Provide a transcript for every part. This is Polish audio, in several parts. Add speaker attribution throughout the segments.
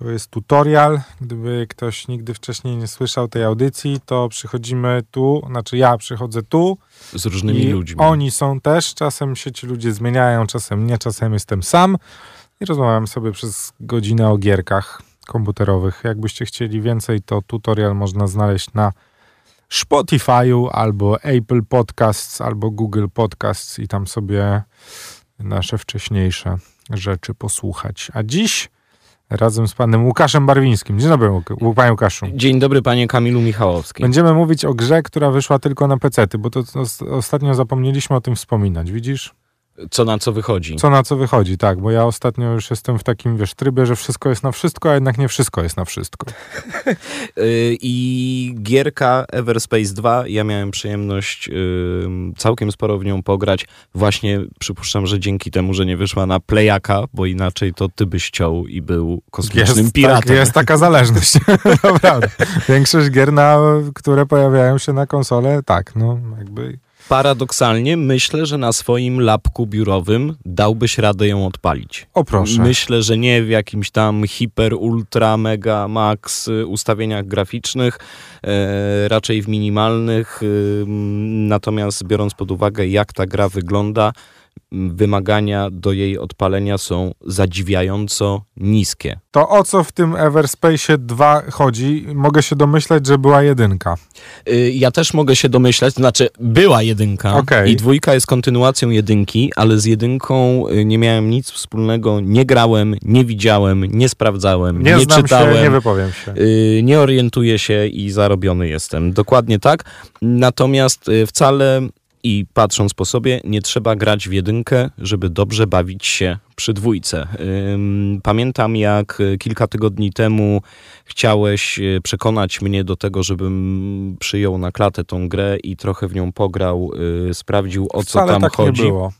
Speaker 1: To jest tutorial. Gdyby ktoś nigdy wcześniej nie słyszał tej audycji, to przychodzimy tu, znaczy ja przychodzę tu.
Speaker 2: Z różnymi ludźmi.
Speaker 1: Oni są też. Czasem się ci ludzie zmieniają, czasem nie, czasem jestem sam. I rozmawiam sobie przez godzinę o gierkach komputerowych. Jakbyście chcieli więcej, to tutorial można znaleźć na Spotify'u albo Apple Podcasts albo Google Podcasts i tam sobie nasze wcześniejsze rzeczy posłuchać. A dziś razem z panem Łukaszem Barwińskim. Dzień dobry, panie Łukaszu.
Speaker 2: Dzień dobry, panie Kamilu Michałowski.
Speaker 1: Będziemy mówić o grze, która wyszła tylko na PC, bo to os- ostatnio zapomnieliśmy o tym wspominać. Widzisz?
Speaker 2: Co na co wychodzi?
Speaker 1: Co na co wychodzi, tak, bo ja ostatnio już jestem w takim, wiesz, trybie, że wszystko jest na wszystko, a jednak nie wszystko jest na wszystko.
Speaker 2: Y, I gierka Everspace 2, ja miałem przyjemność y, całkiem sporo w nią pograć. Właśnie przypuszczam, że dzięki temu, że nie wyszła na Playaka, bo inaczej to ty byś ciął i był kosmicznym
Speaker 1: Jest,
Speaker 2: piratem.
Speaker 1: tak, jest taka zależność. Naprawdę. Większość gier, na, które pojawiają się na konsolę, tak, no jakby...
Speaker 2: Paradoksalnie myślę, że na swoim lapku biurowym dałbyś radę ją odpalić.
Speaker 1: O proszę.
Speaker 2: Myślę, że nie w jakimś tam hiper, ultra, mega, max y, ustawieniach graficznych, e, raczej w minimalnych. m, natomiast biorąc pod uwagę, jak ta gra wygląda, wymagania do jej odpalenia są zadziwiająco niskie.
Speaker 1: To o co w tym Everspace 2 chodzi? Mogę się domyśleć, że była jedynka.
Speaker 2: Y, Ja też mogę się domyśleć, to znaczy była jedynka
Speaker 1: Okej.
Speaker 2: i dwójka jest kontynuacją jedynki, ale z jedynką y, nie miałem nic wspólnego, nie grałem, nie widziałem, nie sprawdzałem,
Speaker 1: Nie,
Speaker 2: nie, czytałem.
Speaker 1: się, nie wypowiem się.
Speaker 2: Y, nie orientuję się i zarobiony jestem. Dokładnie tak. Natomiast wcale i patrząc po sobie, nie trzeba grać w jedynkę, żeby dobrze bawić się przy dwójce. Pamiętam, jak y, kilka tygodni temu chciałeś y, przekonać mnie do tego, żebym przyjął na klatę tą grę i trochę w nią pograł, y, sprawdził o co
Speaker 1: Wcale
Speaker 2: tam
Speaker 1: tak
Speaker 2: chodzi.
Speaker 1: nie było.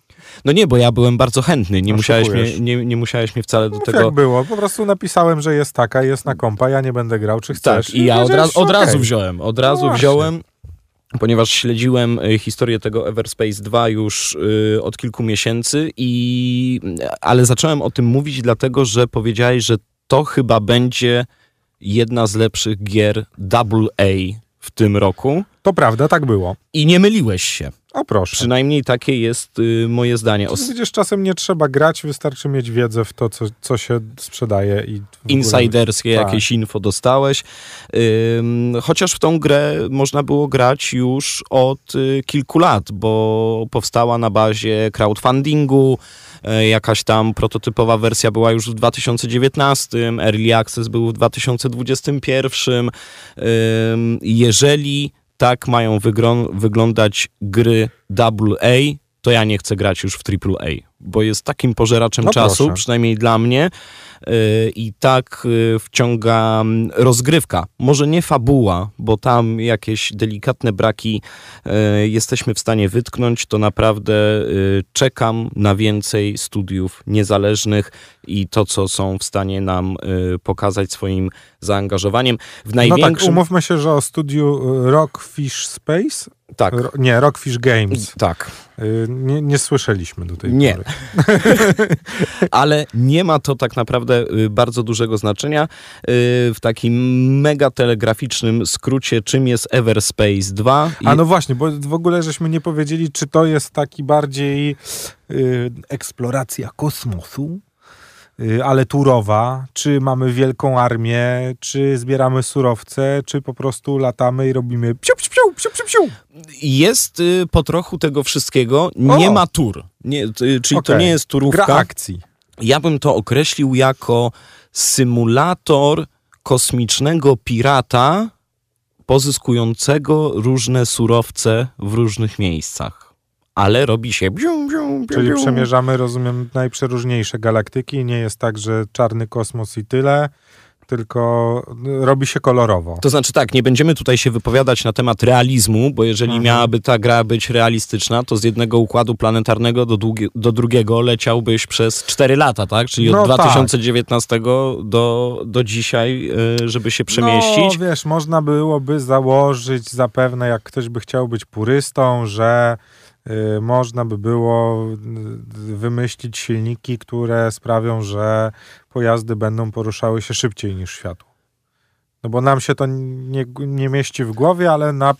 Speaker 2: No nie, bo ja byłem bardzo chętny. Nie, musiałeś
Speaker 1: Oszukujesz.
Speaker 2: mnie, nie, nie musiałeś mnie wcale do
Speaker 1: No,
Speaker 2: tego
Speaker 1: Jak było? Po prostu napisałem, że jest taka, jest na kompa, ja nie będę grał, czy chcesz?
Speaker 2: Tak, i ja od, razu, od
Speaker 1: okej.
Speaker 2: razu wziąłem. Od razu
Speaker 1: właśnie.
Speaker 2: wziąłem, ponieważ śledziłem y, historię tego Everspace 2 już y, od kilku miesięcy, i, ale zacząłem o tym mówić dlatego, że powiedziałeś, że to chyba będzie jedna z lepszych gier AA w tym roku.
Speaker 1: To prawda, tak było.
Speaker 2: I nie myliłeś się.
Speaker 1: O proszę.
Speaker 2: Przynajmniej takie jest y, moje zdanie. Os-
Speaker 1: Widzisz, czasem nie trzeba grać, wystarczy mieć wiedzę w to, co, co się sprzedaje i w ogóle-
Speaker 2: insiderskie
Speaker 1: Tak.
Speaker 2: jakieś info dostałeś. Ym, chociaż w tą grę można było grać już od y, kilku lat, bo powstała na bazie crowdfundingu. y, Jakaś tam prototypowa wersja była już w 2019, Early Access był w 2021. Ym, Jeżeli tak mają wyglądać gry AA, to ja nie chcę grać już w AAA, bo jest takim pożeraczem
Speaker 1: No
Speaker 2: czasu,
Speaker 1: proszę.
Speaker 2: przynajmniej dla mnie. Yy, I tak yy, wciąga mm, rozgrywka. Może nie fabuła, bo tam jakieś delikatne braki yy, jesteśmy w stanie wytknąć. To naprawdę czekam na więcej studiów niezależnych i to, co są w stanie nam pokazać swoim zaangażowaniem. W
Speaker 1: No tak,
Speaker 2: największym.
Speaker 1: umówmy się, że o studiu y, Rockfish Space,
Speaker 2: tak,
Speaker 1: nie, Rockfish Games,
Speaker 2: tak.
Speaker 1: y, nie, nie słyszeliśmy do tej
Speaker 2: Nie.
Speaker 1: pory.
Speaker 2: ale nie ma to tak naprawdę y, bardzo dużego znaczenia. Y, W takim mega telegraficznym skrócie, czym jest Everspace 2? I-
Speaker 1: A no właśnie, bo w ogóle żeśmy nie powiedzieli, czy to jest taki bardziej y, eksploracja kosmosu, ale turowa, czy mamy wielką armię, czy zbieramy surowce, czy po prostu latamy i robimy psiu, psiu, psiu, psiu, psiu, psiu.
Speaker 2: Jest y, po trochu tego wszystkiego. Nie
Speaker 1: O!
Speaker 2: ma tur. Nie, y, czyli to
Speaker 1: Okej.
Speaker 2: nie jest
Speaker 1: Gra
Speaker 2: turówka.
Speaker 1: akcji.
Speaker 2: Ja bym to określił jako symulator kosmicznego pirata pozyskującego różne surowce w różnych miejscach. Ale robi się bium, bium, bium,
Speaker 1: Czyli przemierzamy, rozumiem, najprzeróżniejsze galaktyki. Nie jest tak, że czarny kosmos i tyle, tylko y, robi się kolorowo.
Speaker 2: To znaczy tak, nie będziemy tutaj się wypowiadać na temat realizmu, bo jeżeli
Speaker 1: Mhm.
Speaker 2: miałaby ta gra być realistyczna, to z jednego układu planetarnego do, długi, do drugiego leciałbyś przez 4 lata, tak? Czyli
Speaker 1: No
Speaker 2: od
Speaker 1: tak.
Speaker 2: 2019 do, do dzisiaj, y, żeby się przemieścić.
Speaker 1: No, wiesz, można byłoby założyć zapewne, jak ktoś by chciał być purystą, że można by było y, wymyślić silniki, które sprawią, że pojazdy będą poruszały się szybciej niż światło. No bo nam się to nie, nie mieści w głowie, ale na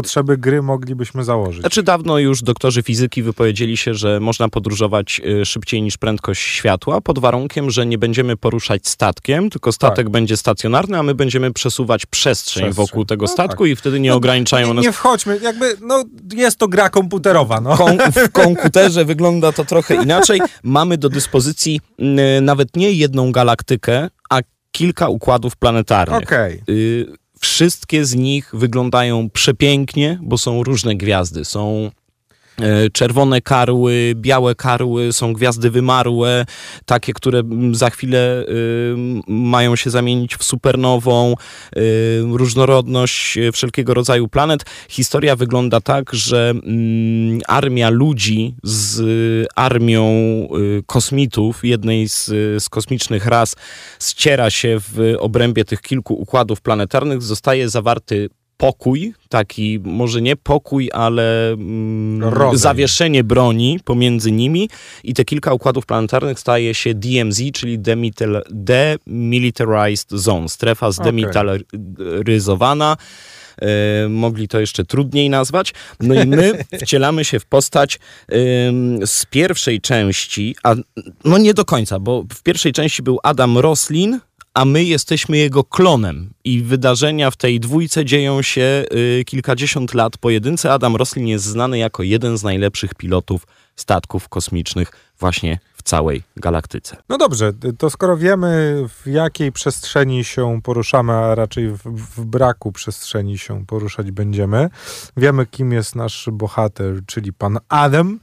Speaker 1: potrzeby gry moglibyśmy założyć.
Speaker 2: Znaczy dawno już doktorzy fizyki wypowiedzieli się, że można podróżować y, szybciej niż prędkość światła, pod warunkiem, że nie będziemy poruszać statkiem, tylko statek
Speaker 1: Tak.
Speaker 2: będzie stacjonarny, a my będziemy przesuwać przestrzeń,
Speaker 1: Przestrzeń.
Speaker 2: wokół tego
Speaker 1: No
Speaker 2: statku i wtedy nie
Speaker 1: No,
Speaker 2: ograniczają
Speaker 1: nie,
Speaker 2: nas
Speaker 1: nie wchodźmy, jakby, no jest to gra komputerowa, no.
Speaker 2: Kom w komputerze wygląda to trochę inaczej. Mamy do dyspozycji y, nawet nie jedną galaktykę, a kilka układów planetarnych.
Speaker 1: Okej.
Speaker 2: Y, wszystkie z nich wyglądają przepięknie, bo są różne gwiazdy. Są czerwone karły, białe karły, są gwiazdy wymarłe, takie, które za chwilę y, mają się zamienić w supernową, y, różnorodność e, wszelkiego rodzaju planet. Historia wygląda tak, że mm, armia ludzi z y, armią y, kosmitów, jednej z, y, z kosmicznych ras, ściera się w obrębie tych kilku układów planetarnych, zostaje zawarty pokój, taki może nie pokój, ale mm, zawieszenie broni pomiędzy nimi i te kilka układów planetarnych staje się DMZ, czyli Demilitarized Zone, strefa zdemilitaryzowana. E, mogli to jeszcze trudniej nazwać. No i my wcielamy się w postać ym, z pierwszej części, a no nie do końca, bo w pierwszej części był Adam Roslin, a my jesteśmy jego klonem. I wydarzenia w tej dwójce dzieją się y, kilkadziesiąt lat po jedynce. Adam Roslin jest znany jako jeden z najlepszych pilotów statków kosmicznych właśnie w całej galaktyce.
Speaker 1: No dobrze, to skoro wiemy w jakiej przestrzeni się poruszamy, a raczej w, w braku przestrzeni się poruszać będziemy, wiemy kim jest nasz bohater, czyli pan Adam,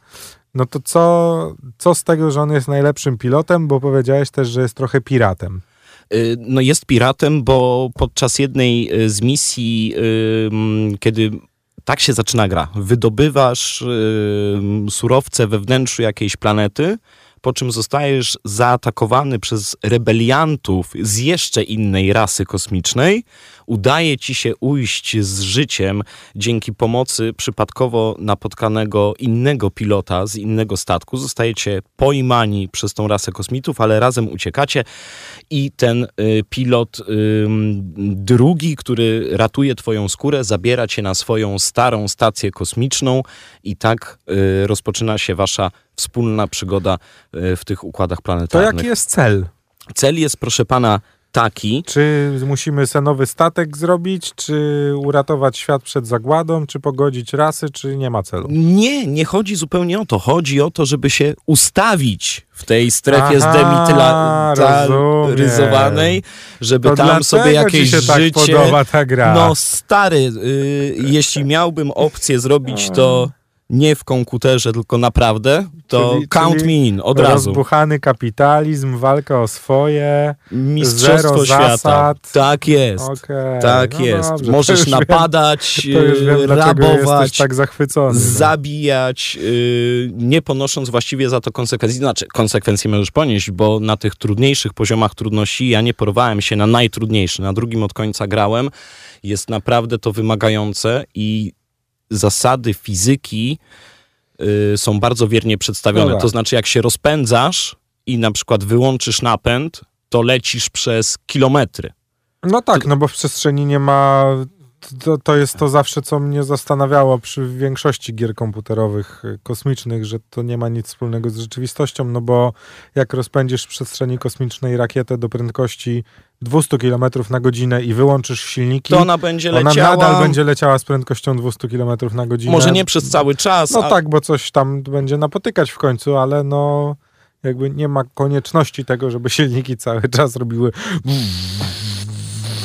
Speaker 1: no to co, co z tego, że on jest najlepszym pilotem, bo powiedziałeś też, że jest trochę piratem.
Speaker 2: Y, no jest piratem, bo podczas jednej y, z misji, kiedy tak się zaczyna gra, wydobywasz surowce we wnętrzu jakiejś planety, po czym zostajesz zaatakowany przez rebeliantów z jeszcze innej rasy kosmicznej, udaje ci się ujść z życiem dzięki pomocy przypadkowo napotkanego innego pilota z innego statku. Zostajecie pojmani przez tą rasę kosmitów, ale razem uciekacie i ten y, pilot ym, drugi, który ratuje twoją skórę, zabiera cię na swoją starą stację kosmiczną i tak y, rozpoczyna się wasza wspólna przygoda y, w tych układach
Speaker 1: To
Speaker 2: planetarnych.
Speaker 1: jaki jest cel?
Speaker 2: Cel jest, proszę pana, taki,
Speaker 1: Czy musimy senowy statek zrobić, czy uratować świat przed zagładą, czy pogodzić rasy, czy nie ma celu?
Speaker 2: Nie, nie chodzi zupełnie o to. Chodzi o to, żeby się ustawić w tej strefie zdemilitaryzowanej, żeby
Speaker 1: To
Speaker 2: tam sobie jakieś
Speaker 1: się tak
Speaker 2: życie...
Speaker 1: podoba ta gra?
Speaker 2: No stary, y, jeśli miałbym opcję zrobić to nie w komputerze, tylko naprawdę, to
Speaker 1: Czyli-
Speaker 2: count
Speaker 1: czyli
Speaker 2: me in od razu.
Speaker 1: Rozbuchany kapitalizm, walka o swoje.
Speaker 2: Mistrzostwo świata.
Speaker 1: zasad.
Speaker 2: Tak jest.
Speaker 1: Okej,
Speaker 2: Tak
Speaker 1: no
Speaker 2: jest.
Speaker 1: dobrze,
Speaker 2: Możesz
Speaker 1: wiem-
Speaker 2: napadać,
Speaker 1: już wiem,
Speaker 2: y, rabować,
Speaker 1: tak no.
Speaker 2: zabijać, y, nie ponosząc właściwie za to konsekwencji. Znaczy, konsekwencje możesz ponieść, bo na tych trudniejszych poziomach trudności ja nie porwałem się na najtrudniejszy. Na drugim od końca grałem. Jest naprawdę to wymagające i zasady fizyki y, są bardzo wiernie przedstawione.
Speaker 1: Dobra.
Speaker 2: To znaczy, jak się rozpędzasz i na przykład wyłączysz napęd, to lecisz przez kilometry.
Speaker 1: No tak, no bo w przestrzeni nie ma. To, to jest to zawsze, co mnie zastanawiało przy większości gier komputerowych y, kosmicznych, że to nie ma nic wspólnego z rzeczywistością, no bo jak rozpędzisz w przestrzeni kosmicznej rakietę do prędkości 200 km na godzinę i wyłączysz silniki,
Speaker 2: To ona będzie
Speaker 1: ona
Speaker 2: leciała.
Speaker 1: nadal będzie leciała z prędkością 200 km na godzinę.
Speaker 2: Może nie przez cały czas.
Speaker 1: No
Speaker 2: a-
Speaker 1: tak, bo coś tam będzie napotykać w końcu, ale no jakby nie ma konieczności tego, żeby silniki cały czas robiły.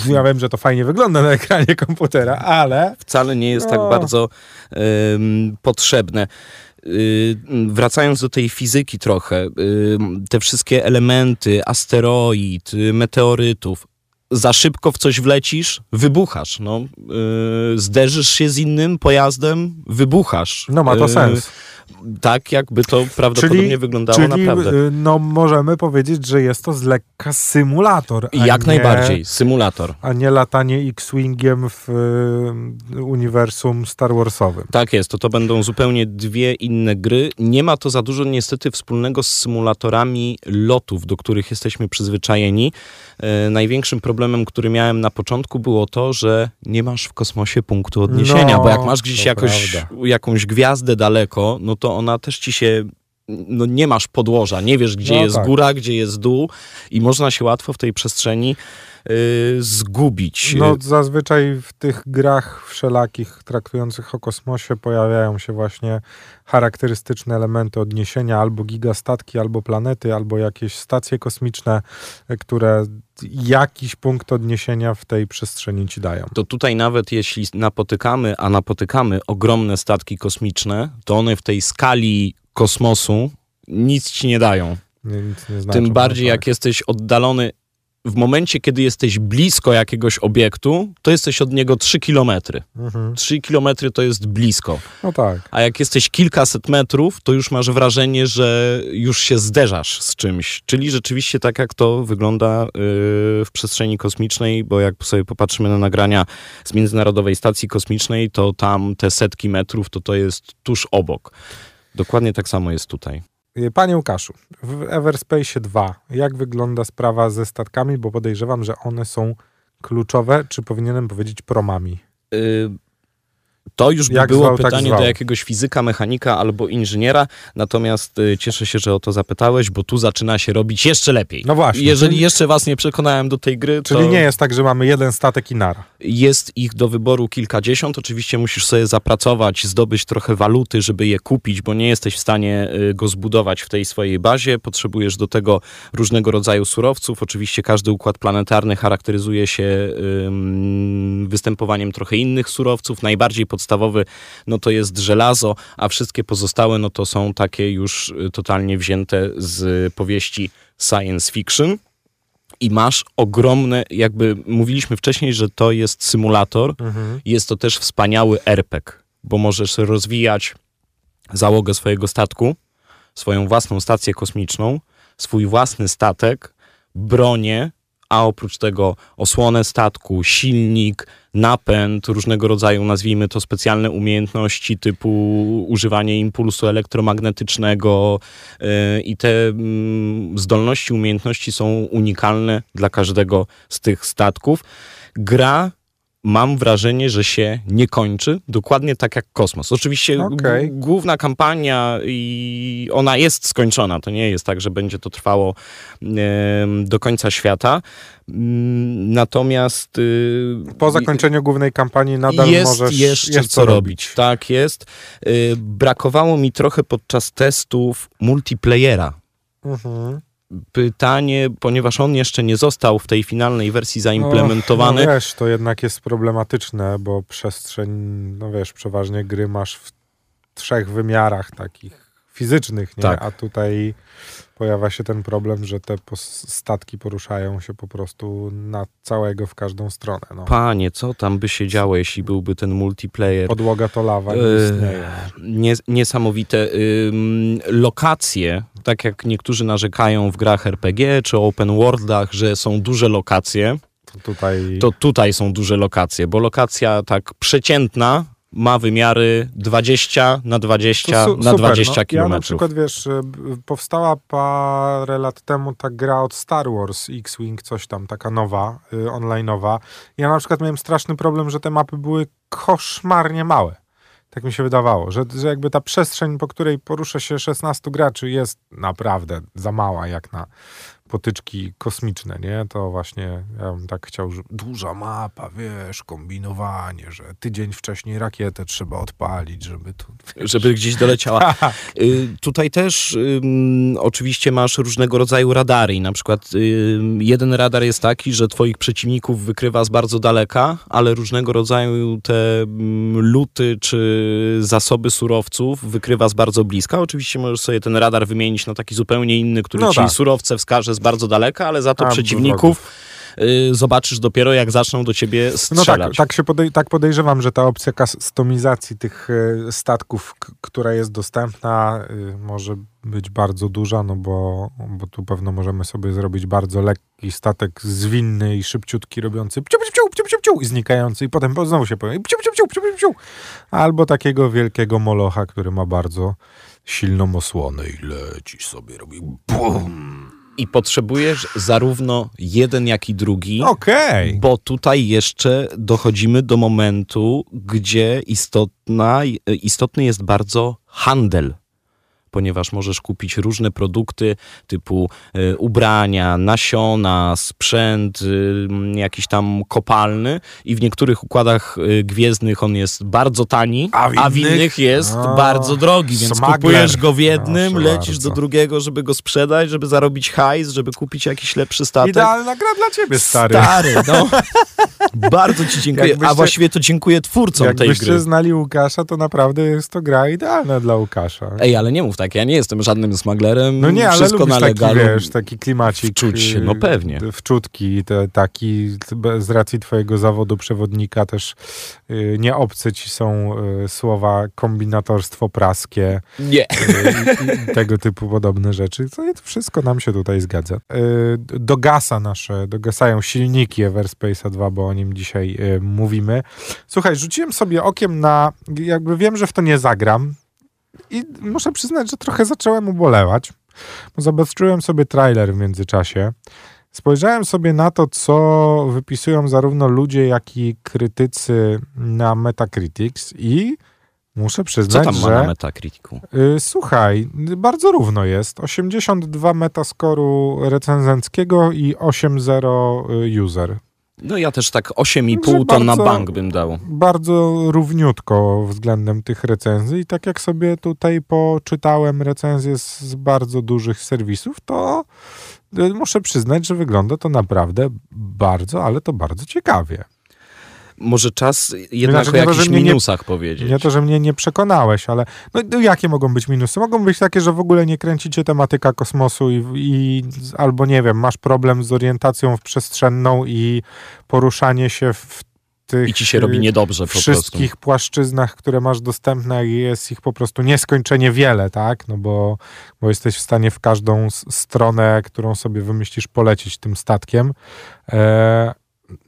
Speaker 1: Ja wiem, że to fajnie wygląda na ekranie komputera, ale
Speaker 2: wcale nie jest tak
Speaker 1: No.
Speaker 2: bardzo em, potrzebne. Y, wracając do tej fizyki trochę, ym, te wszystkie elementy, asteroid, y, meteorytów, za szybko w coś wlecisz, wybuchasz. No. Y, zderzysz się z innym pojazdem, wybuchasz.
Speaker 1: no ma to
Speaker 2: Y,
Speaker 1: sens.
Speaker 2: Tak jakby to prawdopodobnie
Speaker 1: Czyli-
Speaker 2: wyglądało
Speaker 1: Czyli
Speaker 2: naprawdę.
Speaker 1: y, no, możemy powiedzieć, że jest to z lekka symulator.
Speaker 2: Jak
Speaker 1: nie,
Speaker 2: najbardziej, symulator.
Speaker 1: A nie latanie X-Wingiem w y, uniwersum Star Warsowym.
Speaker 2: Tak jest, to to będą zupełnie dwie inne gry. Nie ma to za dużo niestety wspólnego z symulatorami lotów, do których jesteśmy przyzwyczajeni. E, największym problemem, który miałem na początku było to, że nie masz w kosmosie punktu odniesienia,
Speaker 1: No,
Speaker 2: bo jak masz gdzieś jakoś, jakąś gwiazdę daleko, no to ona też ci się no nie masz podłoża, nie wiesz gdzie
Speaker 1: No
Speaker 2: jest
Speaker 1: tak.
Speaker 2: góra, gdzie jest dół i można się łatwo w tej przestrzeni y, zgubić.
Speaker 1: No zazwyczaj w tych grach wszelakich traktujących o kosmosie pojawiają się właśnie charakterystyczne elementy odniesienia albo gigastatki, albo planety, albo jakieś stacje kosmiczne, które jakiś punkt odniesienia w tej przestrzeni ci dają.
Speaker 2: to tutaj nawet jeśli napotykamy, a napotykamy ogromne statki kosmiczne, to one w tej skali kosmosu nic ci nie dają.
Speaker 1: Nie, nic nie.
Speaker 2: Tym bardziej
Speaker 1: no
Speaker 2: jak jesteś oddalony w momencie, kiedy jesteś blisko jakiegoś obiektu, to jesteś od niego 3 kilometry.
Speaker 1: Mhm.
Speaker 2: 3 kilometry to jest blisko.
Speaker 1: No tak.
Speaker 2: A jak jesteś kilkaset metrów, to już masz wrażenie, że już się zderzasz z czymś. Czyli rzeczywiście tak jak to wygląda yy, w przestrzeni kosmicznej, bo jak sobie popatrzymy na nagrania z Międzynarodowej Stacji Kosmicznej, to tam te setki metrów to to jest tuż obok. Dokładnie tak samo jest tutaj.
Speaker 1: Y, Panie Łukaszu, w Everspace 2 jak wygląda sprawa ze statkami, bo podejrzewam, że one są kluczowe, czy powinienem powiedzieć promami?
Speaker 2: Yy, To już by
Speaker 1: Jak
Speaker 2: było
Speaker 1: zwał, tak
Speaker 2: pytanie
Speaker 1: zwał.
Speaker 2: do jakiegoś fizyka, mechanika albo inżyniera, natomiast y, cieszę się, że o to zapytałeś, bo tu zaczyna się robić jeszcze lepiej.
Speaker 1: No właśnie.
Speaker 2: Jeżeli
Speaker 1: czyli,
Speaker 2: jeszcze was nie przekonałem do tej gry,
Speaker 1: czyli
Speaker 2: to...
Speaker 1: nie jest tak, że mamy jeden statek i nara.
Speaker 2: Jest ich do wyboru kilkadziesiąt. Oczywiście musisz sobie zapracować, zdobyć trochę waluty, żeby je kupić, bo nie jesteś w stanie y, go zbudować w tej swojej bazie. Potrzebujesz do tego różnego rodzaju surowców. Oczywiście każdy układ planetarny charakteryzuje się występowaniem trochę innych surowców. Najbardziej podstawowy no to jest żelazo, a wszystkie pozostałe no to są takie już y, totalnie wzięte z powieści science fiction. I masz ogromne, jakby mówiliśmy wcześniej, że to jest symulator, jest to też wspaniały RPG, bo możesz rozwijać załogę swojego statku, swoją własną stację kosmiczną, swój własny statek, bronię, a oprócz tego osłonę statku, silnik, napęd, różnego rodzaju, nazwijmy to specjalne umiejętności typu używanie impulsu elektromagnetycznego yy, i te mm, zdolności, umiejętności są unikalne dla każdego z tych statków. Gra mam wrażenie, że się nie kończy, dokładnie tak jak kosmos. Oczywiście g- główna kampania i ona jest skończona, to nie jest tak, że będzie to trwało em, do końca świata. Mm, Natomiast y,
Speaker 1: Po zakończeniu głównej kampanii nadal
Speaker 2: jest
Speaker 1: możesz
Speaker 2: jeszcze
Speaker 1: jest
Speaker 2: co robić. Tak jest. Y, Brakowało mi trochę podczas testów multiplayera.
Speaker 1: Mhm.
Speaker 2: Pytanie, ponieważ on jeszcze nie został w tej finalnej wersji zaimplementowany.
Speaker 1: No wiesz, to jednak jest problematyczne, bo przestrzeń, no wiesz, przeważnie gry masz w trzech wymiarach takich fizycznych, nie?
Speaker 2: Tak.
Speaker 1: A tutaj pojawia się ten problem, że te statki poruszają się po prostu na całego w każdą stronę. No.
Speaker 2: Panie, co tam by się działo, jeśli byłby ten multiplayer?
Speaker 1: Podłoga to lawa, nie
Speaker 2: Eee,
Speaker 1: istnieje.
Speaker 2: Nie, niesamowite. Ym, lokacje, tak jak niektórzy narzekają w grach RPG czy open worldach, że są duże lokacje,
Speaker 1: To tutaj
Speaker 2: to tutaj są duże lokacje, bo lokacja tak przeciętna ma wymiary 20 na 20
Speaker 1: su-
Speaker 2: na
Speaker 1: super,
Speaker 2: 20
Speaker 1: no. Ja na przykład, wiesz, b- powstała parę lat temu ta gra od Star Wars, X-Wing, coś tam, taka nowa, y, online'owa. Ja na przykład miałem straszny problem, że te mapy były koszmarnie małe. Tak mi się wydawało, że, że jakby ta przestrzeń, po której porusza się 16 graczy jest naprawdę za mała jak na potyczki kosmiczne, nie? To właśnie ja bym tak chciał, że duża mapa, wiesz, kombinowanie, że tydzień wcześniej rakietę trzeba odpalić, żeby tu...
Speaker 2: żeby gdzieś doleciała. Y, Tutaj też ym, oczywiście masz różnego rodzaju radary. I na przykład ym, jeden radar jest taki, że twoich przeciwników wykrywa z bardzo daleka, ale różnego rodzaju te luty czy zasoby surowców wykrywa z bardzo bliska. Oczywiście możesz sobie ten radar wymienić na taki zupełnie inny, który
Speaker 1: No
Speaker 2: ci
Speaker 1: tak.
Speaker 2: surowce wskaże z bardzo daleka, ale za to
Speaker 1: A,
Speaker 2: przeciwników y, zobaczysz dopiero jak zaczną do ciebie
Speaker 1: No
Speaker 2: strzelać.
Speaker 1: tak, tak, się podej- tak podejrzewam, że ta opcja customizacji tych e, statków, która jest dostępna, y, może być bardzo duża, no bo, bo tu pewno możemy sobie zrobić bardzo lekki statek zwinny i szybciutki, robiący pciu, pciu, pciu, pciu, pciu, i znikający i potem znowu się pojawi pciu, pciu, pciu, pciu, pciu. Albo takiego wielkiego molocha, który ma bardzo silną osłonę i leci sobie, robi bum.
Speaker 2: I potrzebujesz zarówno jeden, jak i drugi.
Speaker 1: Okej.
Speaker 2: Bo tutaj jeszcze dochodzimy do momentu, gdzie istotna, istotny jest bardzo handel. Ponieważ możesz kupić różne produkty typu e, ubrania, nasiona, sprzęt, y, jakiś tam kopalny i w niektórych układach e, gwiezdnych on jest bardzo tani,
Speaker 1: A w
Speaker 2: a w
Speaker 1: innych?
Speaker 2: innych jest
Speaker 1: O,
Speaker 2: bardzo drogi, więc
Speaker 1: smuggler.
Speaker 2: kupujesz go w jednym,
Speaker 1: Proszę
Speaker 2: lecisz
Speaker 1: bardzo.
Speaker 2: do drugiego, żeby go sprzedać, żeby zarobić hajs, żeby kupić jakiś lepszy statek.
Speaker 1: Idealna gra dla ciebie, stary.
Speaker 2: Stary, no. Bardzo ci dziękuję.
Speaker 1: Jakbyście-
Speaker 2: A właściwie to dziękuję twórcom tej
Speaker 1: Jakbyście
Speaker 2: gry.
Speaker 1: znali Łukasza, to naprawdę jest to gra idealna dla Łukasza.
Speaker 2: Ej, ale nie mów tak, ja nie jestem żadnym smaglerem.
Speaker 1: No nie, ale
Speaker 2: wszystko
Speaker 1: lubisz
Speaker 2: na
Speaker 1: taki,
Speaker 2: legalu.
Speaker 1: wiesz, taki klimacik.
Speaker 2: Wczuć się,
Speaker 1: y,
Speaker 2: no pewnie.
Speaker 1: Wczutki, te, taki z racji twojego zawodu przewodnika też y, nie obce ci są y, słowa kombinatorstwo praskie
Speaker 2: Nie.
Speaker 1: y, tego typu podobne rzeczy. To to wszystko nam się tutaj zgadza. Dogasa nasze, dogasają silniki Everspace'a 2, bo o nim dzisiaj mówimy. Słuchaj, rzuciłem sobie okiem na, jakby wiem, że w to nie zagram i muszę przyznać, że trochę zacząłem ubolewać, bo zobaczyłem sobie trailer w międzyczasie. Spojrzałem sobie na to, co wypisują zarówno ludzie, jak i krytycy na Metacritics i muszę
Speaker 2: Co
Speaker 1: przyznać,
Speaker 2: tam ma
Speaker 1: że...
Speaker 2: na Metacriticu?
Speaker 1: Y, Słuchaj, bardzo równo jest. 82 metaskoru recenzenckiego i 8.0 y, user.
Speaker 2: No ja też tak 8,5
Speaker 1: Że
Speaker 2: to na bank bym dał.
Speaker 1: Bardzo równiutko względem tych recenzji. I tak jak sobie tutaj poczytałem recenzje z, bardzo dużych serwisów, to y, muszę przyznać, że wygląda to naprawdę bardzo, ale to bardzo ciekawie.
Speaker 2: Może czas jednak
Speaker 1: Znaczy,
Speaker 2: o
Speaker 1: nie to,
Speaker 2: jakichś
Speaker 1: mnie nie-
Speaker 2: minusach powiedzieć.
Speaker 1: Nie to, że mnie nie przekonałeś, ale no, no jakie mogą być minusy? Mogą być takie, że w ogóle nie kręcicie tematyka kosmosu i, i albo nie wiem, masz problem z orientacją w przestrzenną i poruszanie się w tych
Speaker 2: I ci się robi niedobrze po prostu.
Speaker 1: wszystkich płaszczyznach, które masz dostępne i jest ich po prostu nieskończenie wiele, tak? No bo, bo jesteś w stanie w każdą stronę, którą sobie wymyślisz, polecieć tym statkiem. E,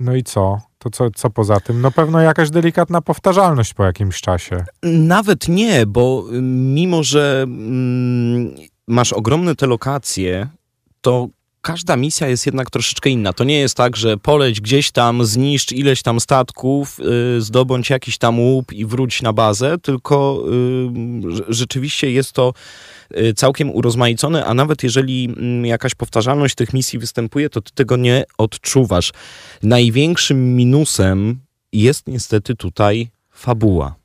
Speaker 1: no i co? To co, co poza tym? No pewno jakaś delikatna powtarzalność po jakimś czasie.
Speaker 2: Nawet nie, bo y, mimo, że mm, masz ogromne te lokacje, to każda misja jest jednak troszeczkę inna. To nie jest tak, że poleć gdzieś tam, zniszcz ileś tam statków, y, zdobądź jakiś tam łup i wróć na bazę, tylko y, rze- rzeczywiście jest to y, całkiem urozmaicone, a nawet jeżeli mm, jakaś powtarzalność tych misji występuje, to ty tego nie odczuwasz. Największym minusem jest niestety tutaj fabuła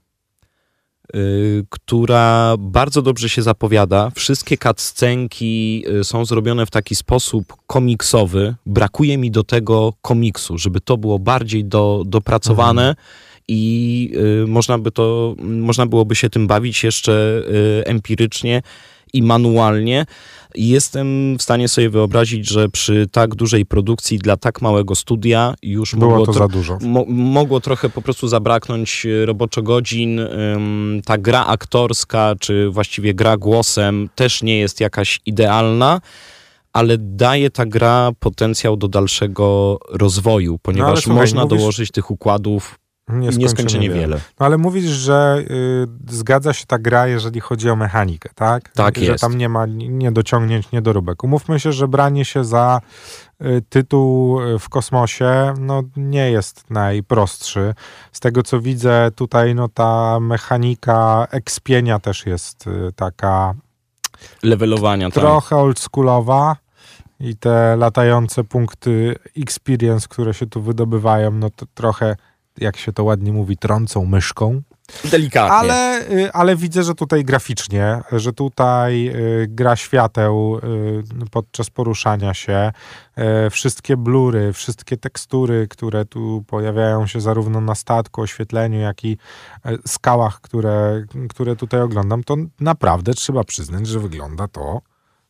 Speaker 2: która bardzo dobrze się zapowiada. Wszystkie cutscenki y, są zrobione w taki sposób komiksowy. Brakuje mi do tego komiksu, żeby to było bardziej do, dopracowane i y, można, by to, można byłoby się tym bawić jeszcze y, empirycznie i manualnie. Jestem w stanie sobie wyobrazić, że przy tak dużej produkcji dla tak małego studia już
Speaker 1: Było
Speaker 2: mogło
Speaker 1: to za dużo.
Speaker 2: Mo- mogło trochę po prostu zabraknąć e, roboczo godzin. Ta gra aktorska, czy właściwie gra głosem też nie jest jakaś idealna, ale daje ta gra potencjał do dalszego rozwoju, ponieważ
Speaker 1: słuchaj,
Speaker 2: można
Speaker 1: mówisz-
Speaker 2: dołożyć tych układów
Speaker 1: Nieskończenie
Speaker 2: nieskończenie
Speaker 1: wiele.
Speaker 2: wiele.
Speaker 1: No ale mówisz, że y, zgadza się ta gra, jeżeli chodzi o mechanikę, tak?
Speaker 2: Tak
Speaker 1: że
Speaker 2: jest.
Speaker 1: tam nie ma ni- niedociągnięć, niedoróbek. Umówmy się, że branie się za y, tytuł y, w kosmosie no, nie jest najprostszy. Z tego co widzę tutaj, no ta mechanika ekspienia też jest y, taka
Speaker 2: Levelowania, tak.
Speaker 1: trochę oldschoolowa i te latające punkty experience, które się tu wydobywają, no to trochę, jak się to ładnie mówi, trącą myszką.
Speaker 2: Delikatnie.
Speaker 1: Ale, y, ale widzę, że tutaj graficznie, że tutaj y, gra świateł y, podczas poruszania się, wszystkie blury, wszystkie tekstury, które tu pojawiają się zarówno na statku, oświetleniu, jak i y, skałach, które, które tutaj oglądam, to naprawdę trzeba przyznać, że wygląda to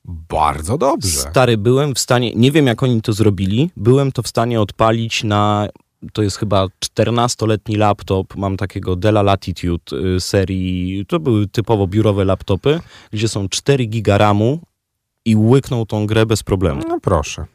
Speaker 1: Bardzo dobrze.
Speaker 2: Stary, byłem w stanie, nie wiem jak oni to zrobili, byłem to w stanie odpalić na, to jest chyba 14-letni laptop, mam takiego Della Latitude y, serii, to były typowo biurowe laptopy, gdzie są 4 giga RAMu i łyknął tą grę bez problemu.
Speaker 1: No proszę.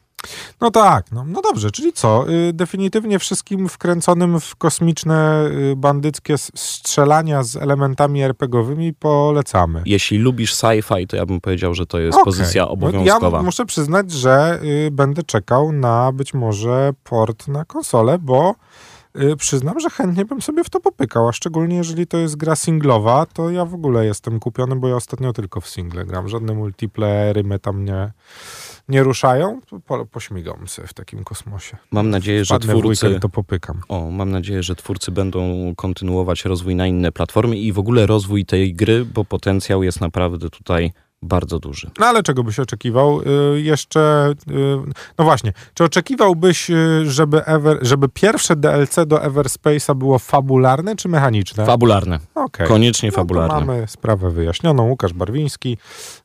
Speaker 1: No tak, no, no dobrze, czyli co? Y, definitywnie wszystkim wkręconym w kosmiczne, y, bandyckie strzelania z elementami RPGowymi polecamy.
Speaker 2: Jeśli lubisz sci-fi, to ja bym powiedział, że to jest
Speaker 1: Okej.
Speaker 2: pozycja
Speaker 1: No,
Speaker 2: obowiązkowa.
Speaker 1: Ja muszę przyznać, że y, będę czekał na być może port na konsolę, bo przyznam, że chętnie bym sobie w to popykał, a szczególnie jeżeli to jest gra singlowa, to ja w ogóle jestem kupiony, bo ja ostatnio tylko w single gram. Żadne multiplayery mnie tam nie, nie ruszają. To Po, pośmigam sobie w takim kosmosie.
Speaker 2: Mam nadzieję, że
Speaker 1: Wpadnę w
Speaker 2: twórcy...
Speaker 1: to popykam.
Speaker 2: O, mam nadzieję, że twórcy będą kontynuować rozwój na inne platformy i w ogóle rozwój tej gry, bo potencjał jest naprawdę tutaj bardzo duży.
Speaker 1: No ale czego byś oczekiwał? Y, jeszcze, y, no właśnie, czy oczekiwałbyś, y, żeby, Ever, żeby pierwsze DLC do Everspace'a było fabularne czy mechaniczne?
Speaker 2: Fabularne.
Speaker 1: Okej.
Speaker 2: Koniecznie
Speaker 1: No
Speaker 2: fabularne.
Speaker 1: mamy sprawę wyjaśnioną. Łukasz Barwiński,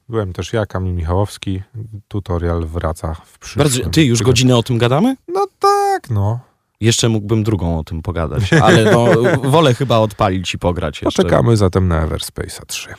Speaker 1: byłem też ja, Kamil Michałowski. Tutorial wraca w przyszłym
Speaker 2: Bardzo, ty, już godzinę o tym gadamy?
Speaker 1: No tak, no.
Speaker 2: Jeszcze mógłbym drugą o tym pogadać, ale no, wolę chyba odpalić i pograć jeszcze.
Speaker 1: Poczekamy zatem na Everspace'a 3.